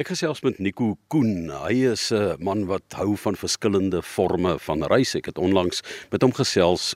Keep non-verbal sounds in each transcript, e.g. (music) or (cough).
Ek gesels met Nico Koen. Hy is 'n man wat hou van verskillende forme van reis. Ek het onlangs met hom gesels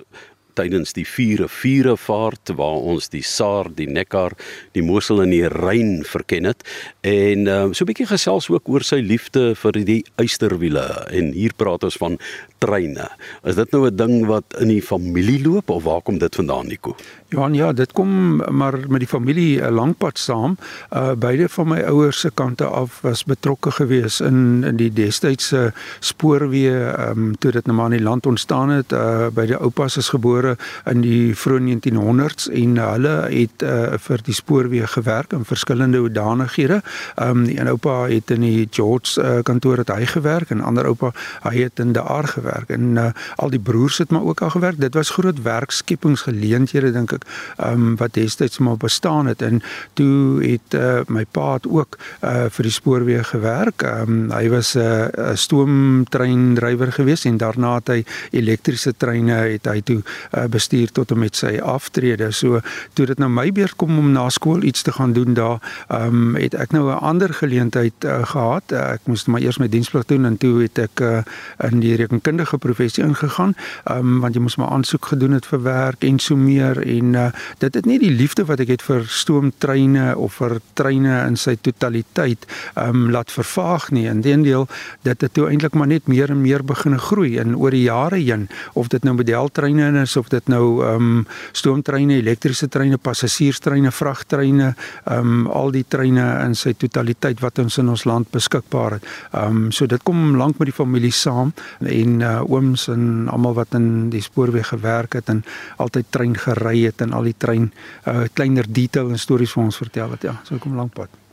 tydens die vierde viere vaart waar ons die Saar, die Neckar, die Mosel en die Ryn verken het en uh, so 'n bietjie gesels ook oor sy liefde vir die eysterwiele en hier praat ons van treine. Is dit nou 'n ding wat in die familie loop of waar kom dit vandaan Nico? Johan, ja, dit kom maar met die familie 'n lang pad saam. Uh beide van my ouers se kante af was betrokke gewees in in die destydse spoorweë ehm um, toe dit nou maar in die land ontstaan het. Uh die oupas is gebore in die vroeë 1900s en hulle het uh vir die spoorweë gewerk in verskillende hoedanighede. Ehm um, die een oupa het in die George uh, kantoor het hy gewerk en ander oupa hy het in die Aar gewerk en uh al die broers het maar ook al gewerk. Dit was groot werkskepingsgeleenthede dink ek um, wat destyds maar bestaan het en toe het uh, my pa het ook uh, vir die spoorweë gewerk. Um, hy was 'n uh, stoomtreindrywer gewees en daarna het hy elektriese treine het hy toe uh, bestuur tot en met sy aftrede. So toe dit nou my beurt kom om na skool iets te gaan doen daar, um, het ek nou 'n ander geleentheid uh, gehad. Uh, ek moes maar eers my diensplig doen en toe het ek uh, in die rekenkundige professie ingegaan, um, want jy moes maar aansoek gedoen het vir werk en so meer en uh, dit het nie die liefde wat ek het vir stoomtreine of vir treine in sy totaliteit um laat vervaag nie inteendeel dit het toe eintlik maar net meer en meer begine groei en oor die jare heen of dit nou modeltreine is of dit nou um stoomtreine elektriese treine passasierstreine vragtreine um al die treine in sy totaliteit wat ons in ons land beskikbaar het um so dit kom lank met die familie saam en uh, ooms en almal wat in die spoorweë gewerk het en altyd trein gery het en al die trein uh, kleiner detail en stories vir ons vertel het. Ja, so kom lank pad.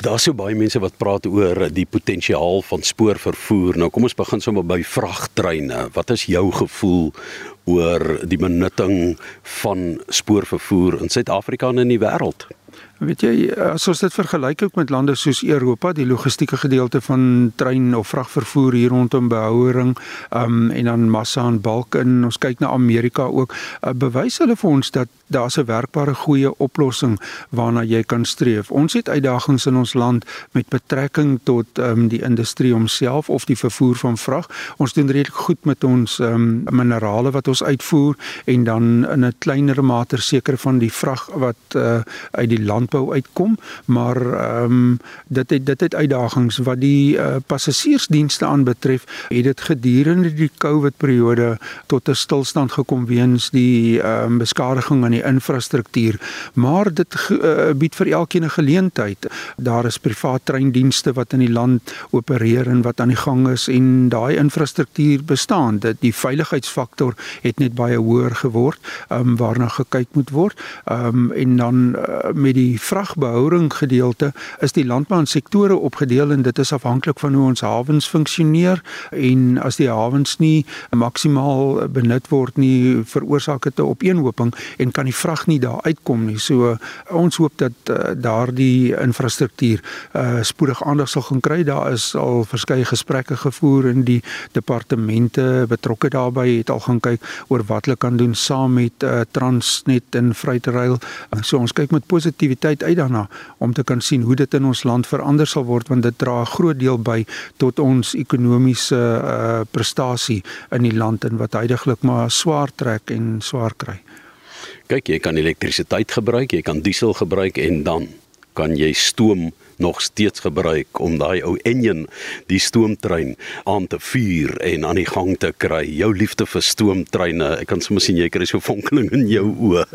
Daar's so baie mense wat praat oor die potensiaal van spoorvervoer. Nou kom ons begin sommer by vragtreine. Wat is jou gevoel oor die benutting van spoorvervoer in Suid-Afrika en in die wêreld? Weet jy, as ons dit vergelyk ook met lande soos Europa, die logistieke gedeelte van trein of vragvervoer hier rondom behouering, um en dan massa en bulk en ons kyk na Amerika ook, uh, bewys hulle vir ons dat daar's 'n werkbare goeie oplossing waarna jy kan streef. Ons het uitdagings in ons land met betrekking tot um die industrie homself of die vervoer van vrag. Ons doen redelik goed met ons um minerale wat ons uitvoer en dan in 'n kleiner mate seker van die vrag wat uh, uit die landbou uitkom, maar um dit het dit het uitdagings wat die uh, passasiersdienste aanbetref. Het dit gedurende die COVID periode tot 'n stilstand gekom weens die um beskadiging aan die infrastruktuur, maar dit uh, bied vir elkeen 'n geleentheid. Daar is privaat treindienste wat in die land opereer en wat aan die gang is en daai infrastruktuur bestaan. Dit die veiligheidsfaktor het net baie hoër geword, um, waarna gekyk moet word. Um, en dan uh, met die vragbehouding gedeelte is die landbousektore opgedeel en dit is afhanklik van hoe ons hawens funksioneer en as die hawens nie maksimaal benut word nie veroorsaak dit 'n opeenhoping en kan die vrag nie daar uitkom nie. So ons hoop dat uh, daardie infrastruktuur uh, spoedig aandag sal gaan kry. Daar is al verskeie gesprekke gevoer in die departemente betrokke daarbey het al gaan kyk oor wat hulle kan doen saam met uh, Transnet en Freightrail. Uh, so ons kyk met positiwiteit uit daarna om te kan sien hoe dit in ons land verander sal word want dit dra 'n groot deel by tot ons ekonomiese uh, prestasie in die land en wat heidaglik maar swaar trek en swaar kry. Kyk, jy kan elektrisiteit gebruik, jy kan diesel gebruik en dan kan jy stoom nog steeds gebruik om daai ou enjin die stoomtrein aan te vuur en aan die gang te kry. Jou liefde vir stoomtreine, ek kan sommer sien jy kry so vonkeling in jou oë.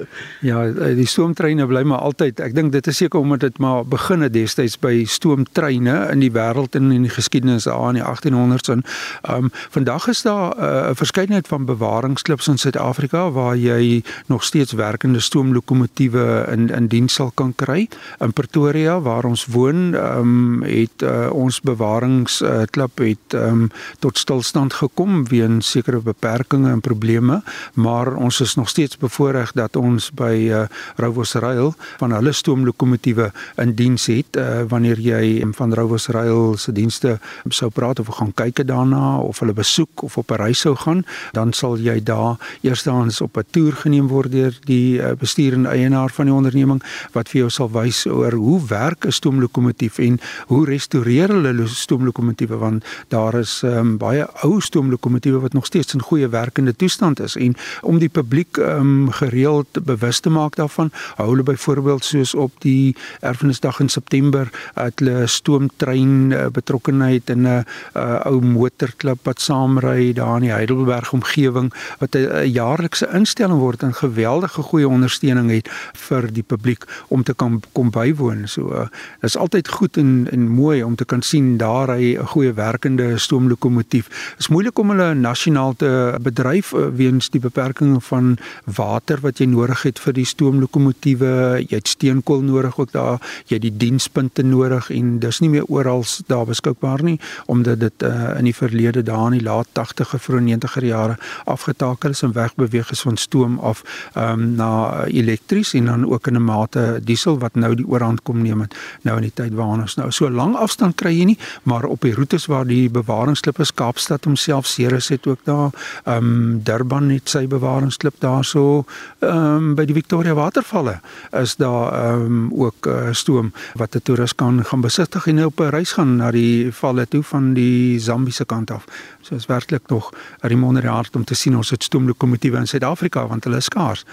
Ja, die stoomtreine bly maar altyd. Ek dink dit is seker omdat dit maar begin het destyds by stoomtreine in die wêreld en in die geskiedenis daar in die 1800s en um, vandag is daar eh, 'n uh, verskeidenheid van bewaringsklubs in Suid-Afrika waar jy nog steeds werkende stoomlokomotiewe in in diens sal kan kry. In Pretoria waar ons woon begin ehm um, het uh, ons bewaringsklub uh, het ehm um, tot stilstand gekom weens sekere beperkings en probleme, maar ons is nog steeds bevoordeel dat ons by uh, Rowos Rail van hulle stoomlokomotiewe in diens het uh, wanneer jy van Rowos Rail se dienste sou praat of gaan kyk daarna of hulle besoek of op 'n reis sou gaan, dan sal jy daar eerstens op 'n toer geneem word deur die uh, bestuur en eienaar van die onderneming wat vir jou sal wys oor hoe werk 'n stoomlokomotief stoomlokomotief en hoe restoreer hulle stoomlokomotiewe want daar is um, baie ou stoomlokomotiewe wat nog steeds in goeie werkende toestand is en om die publiek um, gereeld bewus te maak daarvan hou hulle byvoorbeeld soos op die erfenisdag in September het hulle stoomtrein uh, betrokkenheid in 'n uh, uh, ou motorklub wat saamry daar in die Heidelberg omgewing wat 'n jaarlikse instelling word en geweldige goeie ondersteuning het vir die publiek om te kan kom bywoon. So uh, is altyd goed en en mooi om te kan sien daar hy 'n goeie werkende stoomlokomotief. Dit is moeilik om hulle nasionaal te bedryf uh, weens die beperkings van water wat jy nodig het vir die stoomlokomotiewe. Jy het steenkool nodig ook daar. Jy het die dienspunte nodig en dis nie meer oral daar beskikbaar nie omdat dit uh, in die verlede daar in die laat 80e vroeg 90er jare afgetakel is en wegbeweeg is van stoom af um, na elektries en dan ook in 'n mate diesel wat nou die oorhand kom neem nou in die tyd waar ons nou so lank afstand kry jy nie maar op die roetes waar die bewaringsklip is Kaapstad homself Ceres het ook daar um, Durban het sy bewaringsklip daarso um, by die Victoria watervalle is daar um, ook uh, stoom wat 'n toerist kan gaan besigtig en op 'n reis gaan na die valle toe van die Zambiese kant af. So is werklik nog 'n remonder hart om te sien ons het stoomlokomotiewe in Suid-Afrika want hulle is skaars.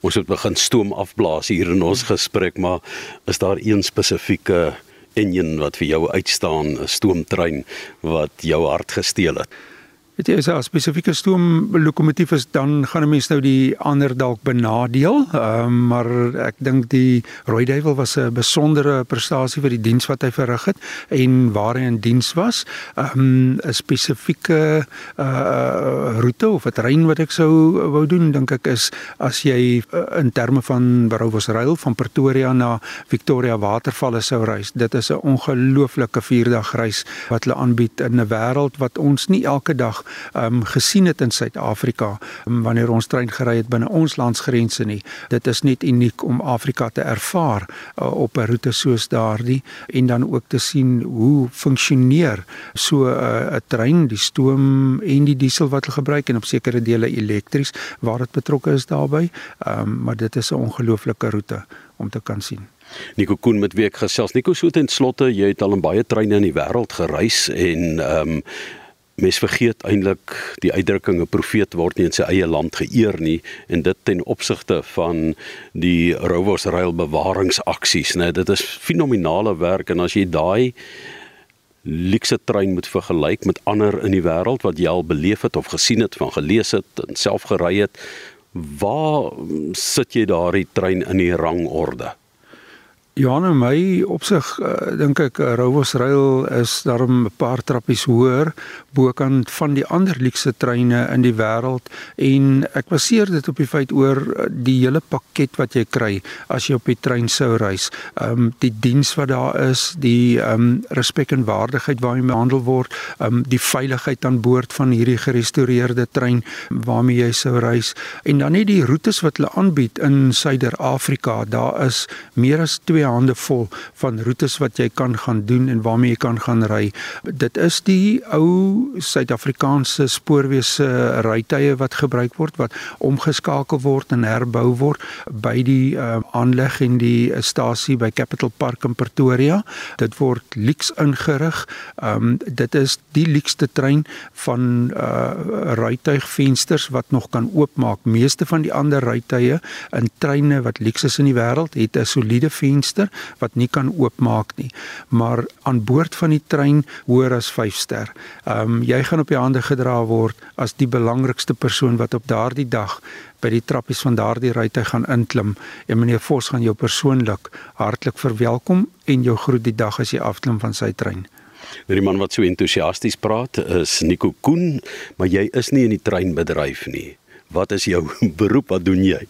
Ons het begin stoom afblaas hier in ons gesprek, maar is daar een spesifieke enjin wat vir jou uitstaan, 'n stoomtrein wat jou hart gesteel het? Jy as 'n spesifieke stoomlokomotief is dan gaan 'n mens nou die ander dalk benadeel. Ehm um, maar ek dink die Rooi Duiwel was 'n besondere prestasie vir die diens wat hy verrig het en waar hy in diens was. Ehm um, 'n spesifieke uh roete of 'n trein wat ek sou wou doen dink ek is as jy uh, in terme van Barovos Rail van Pretoria na Victoria Watervalle sou reis. Dit is 'n ongelooflike 4-dag reis wat hulle aanbied in 'n wêreld wat ons nie elke dag um, gesien het in Suid-Afrika um, wanneer ons trein gery het binne ons landsgrense nie. Dit is net uniek om Afrika te ervaar uh, op 'n roete soos daardie en dan ook te sien hoe funksioneer so uh, 'n uh, trein, die stoom en die diesel wat hulle gebruik en op sekere dele elektries waar dit betrokke is daarbey. Um, maar dit is 'n ongelooflike roete om te kan sien. Nico Koen met week gesels. Nico so ten slotte, jy het al in baie treine in die wêreld gereis en ehm um, mens vergeet eintlik die uitdrukking 'n profeet word nie in sy eie land geëer nie en dit ten opsigte van die Rowers Rail bewaringsaksies nê dit is fenominale werk en as jy daai luxe trein moet vergelyk met ander in die wêreld wat jy al beleef het of gesien het van gelees het en self gery het waar sit jy daardie trein in die rangorde Ja, nou my opsig uh, dink ek uh, Rowos Rail is daarom 'n paar trappies hoër bokant van die ander luukse treine in die wêreld en ek baseer dit op die feit oor uh, die hele pakket wat jy kry as jy op die trein sou reis. Ehm um, die diens wat daar is, die ehm um, respek en waardigheid waarmee behandel word, ehm um, die veiligheid aan boord van hierdie gerestoreerde trein waarmee jy sou reis en dan net die roetes wat hulle aanbied in Suider-Afrika. Daar is meer as 2 hande vol van roetes wat jy kan gaan doen en waarmee jy kan gaan ry. Dit is die ou Suid-Afrikaanse spoorwese rytuie wat gebruik word wat omgeskakel word en herbou word by die uh, aanleg en die uh, stasie by Capital Park in Pretoria. Dit word luks ingerig. Um dit is die lukste trein van uh rytuigvensters wat nog kan oopmaak. Meeste van die ander rytuie in treine wat luks is in die wêreld het 'n soliede venster venster wat nie kan oopmaak nie. Maar aan boord van die trein hoër as 5 ster. Ehm um, jy gaan op die hande gedra word as die belangrikste persoon wat op daardie dag by die trappies van daardie ryte gaan inklim en meneer Vos gaan jou persoonlik hartlik verwelkom en jou groet die dag as jy afklim van sy trein. Die man wat so entoesiasties praat is Nico Koen, maar jy is nie in die treinbedryf nie. Wat is jou (laughs) beroep? Wat doen jy?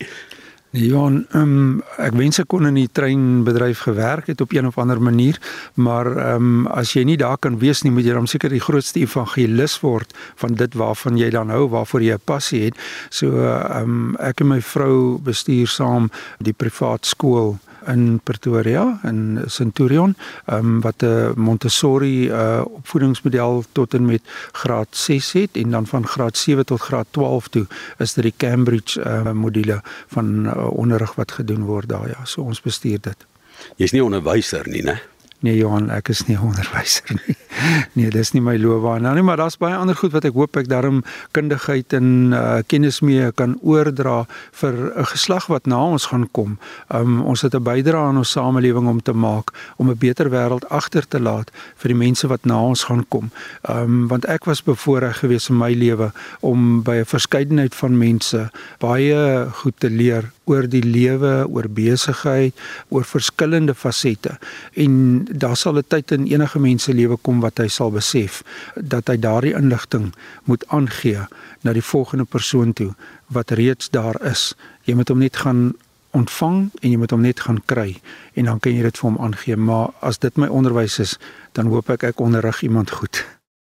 Ja, um, ek wens ek kon in die treinbedryf gewerk het op een of ander manier, maar ehm um, as jy nie daar kan wees nie, moet jy dan seker die grootste evangelis word van dit waarvan jy dan hou, waarvoor jy 'n passie het. So ehm um, ek en my vrou bestuur saam die privaat skool in Pretoria in Centurion um, wat 'n Montessori uh, opvoedingsmodel tot en met graad 6 het en dan van graad 7 tot graad 12 toe is dit die Cambridge uh, module van uh, onderrig wat gedoen word daar ja so ons bestuur dit. Jy's nie onderwyser nie, né? Nee Johan, ek is nie 'n onderwyser nie. (laughs) Nee, dis nie my loopbaan nou nie, maar daar's baie ander goed wat ek hoop ek daarom kundigheid en uh, kennis mee kan oordra vir 'n geslag wat na ons gaan kom. Um ons het 'n bydrae aan ons samelewing om te maak om 'n beter wêreld agter te laat vir die mense wat na ons gaan kom. Um want ek was bevoorreg geweest in my lewe om by 'n verskeidenheid van mense baie goed te leer oor die lewe, oor besigheid, oor verskillende fasette. En daar sal 'n tyd in enige mens se lewe kom wat hy sal besef dat hy daardie inligting moet aangee na die volgende persoon toe wat reeds daar is. Jy moet hom net gaan ontvang en jy moet hom net gaan kry en dan kan jy dit vir hom aangee. Maar as dit my onderwys is, dan hoop ek ek onderrig iemand goed.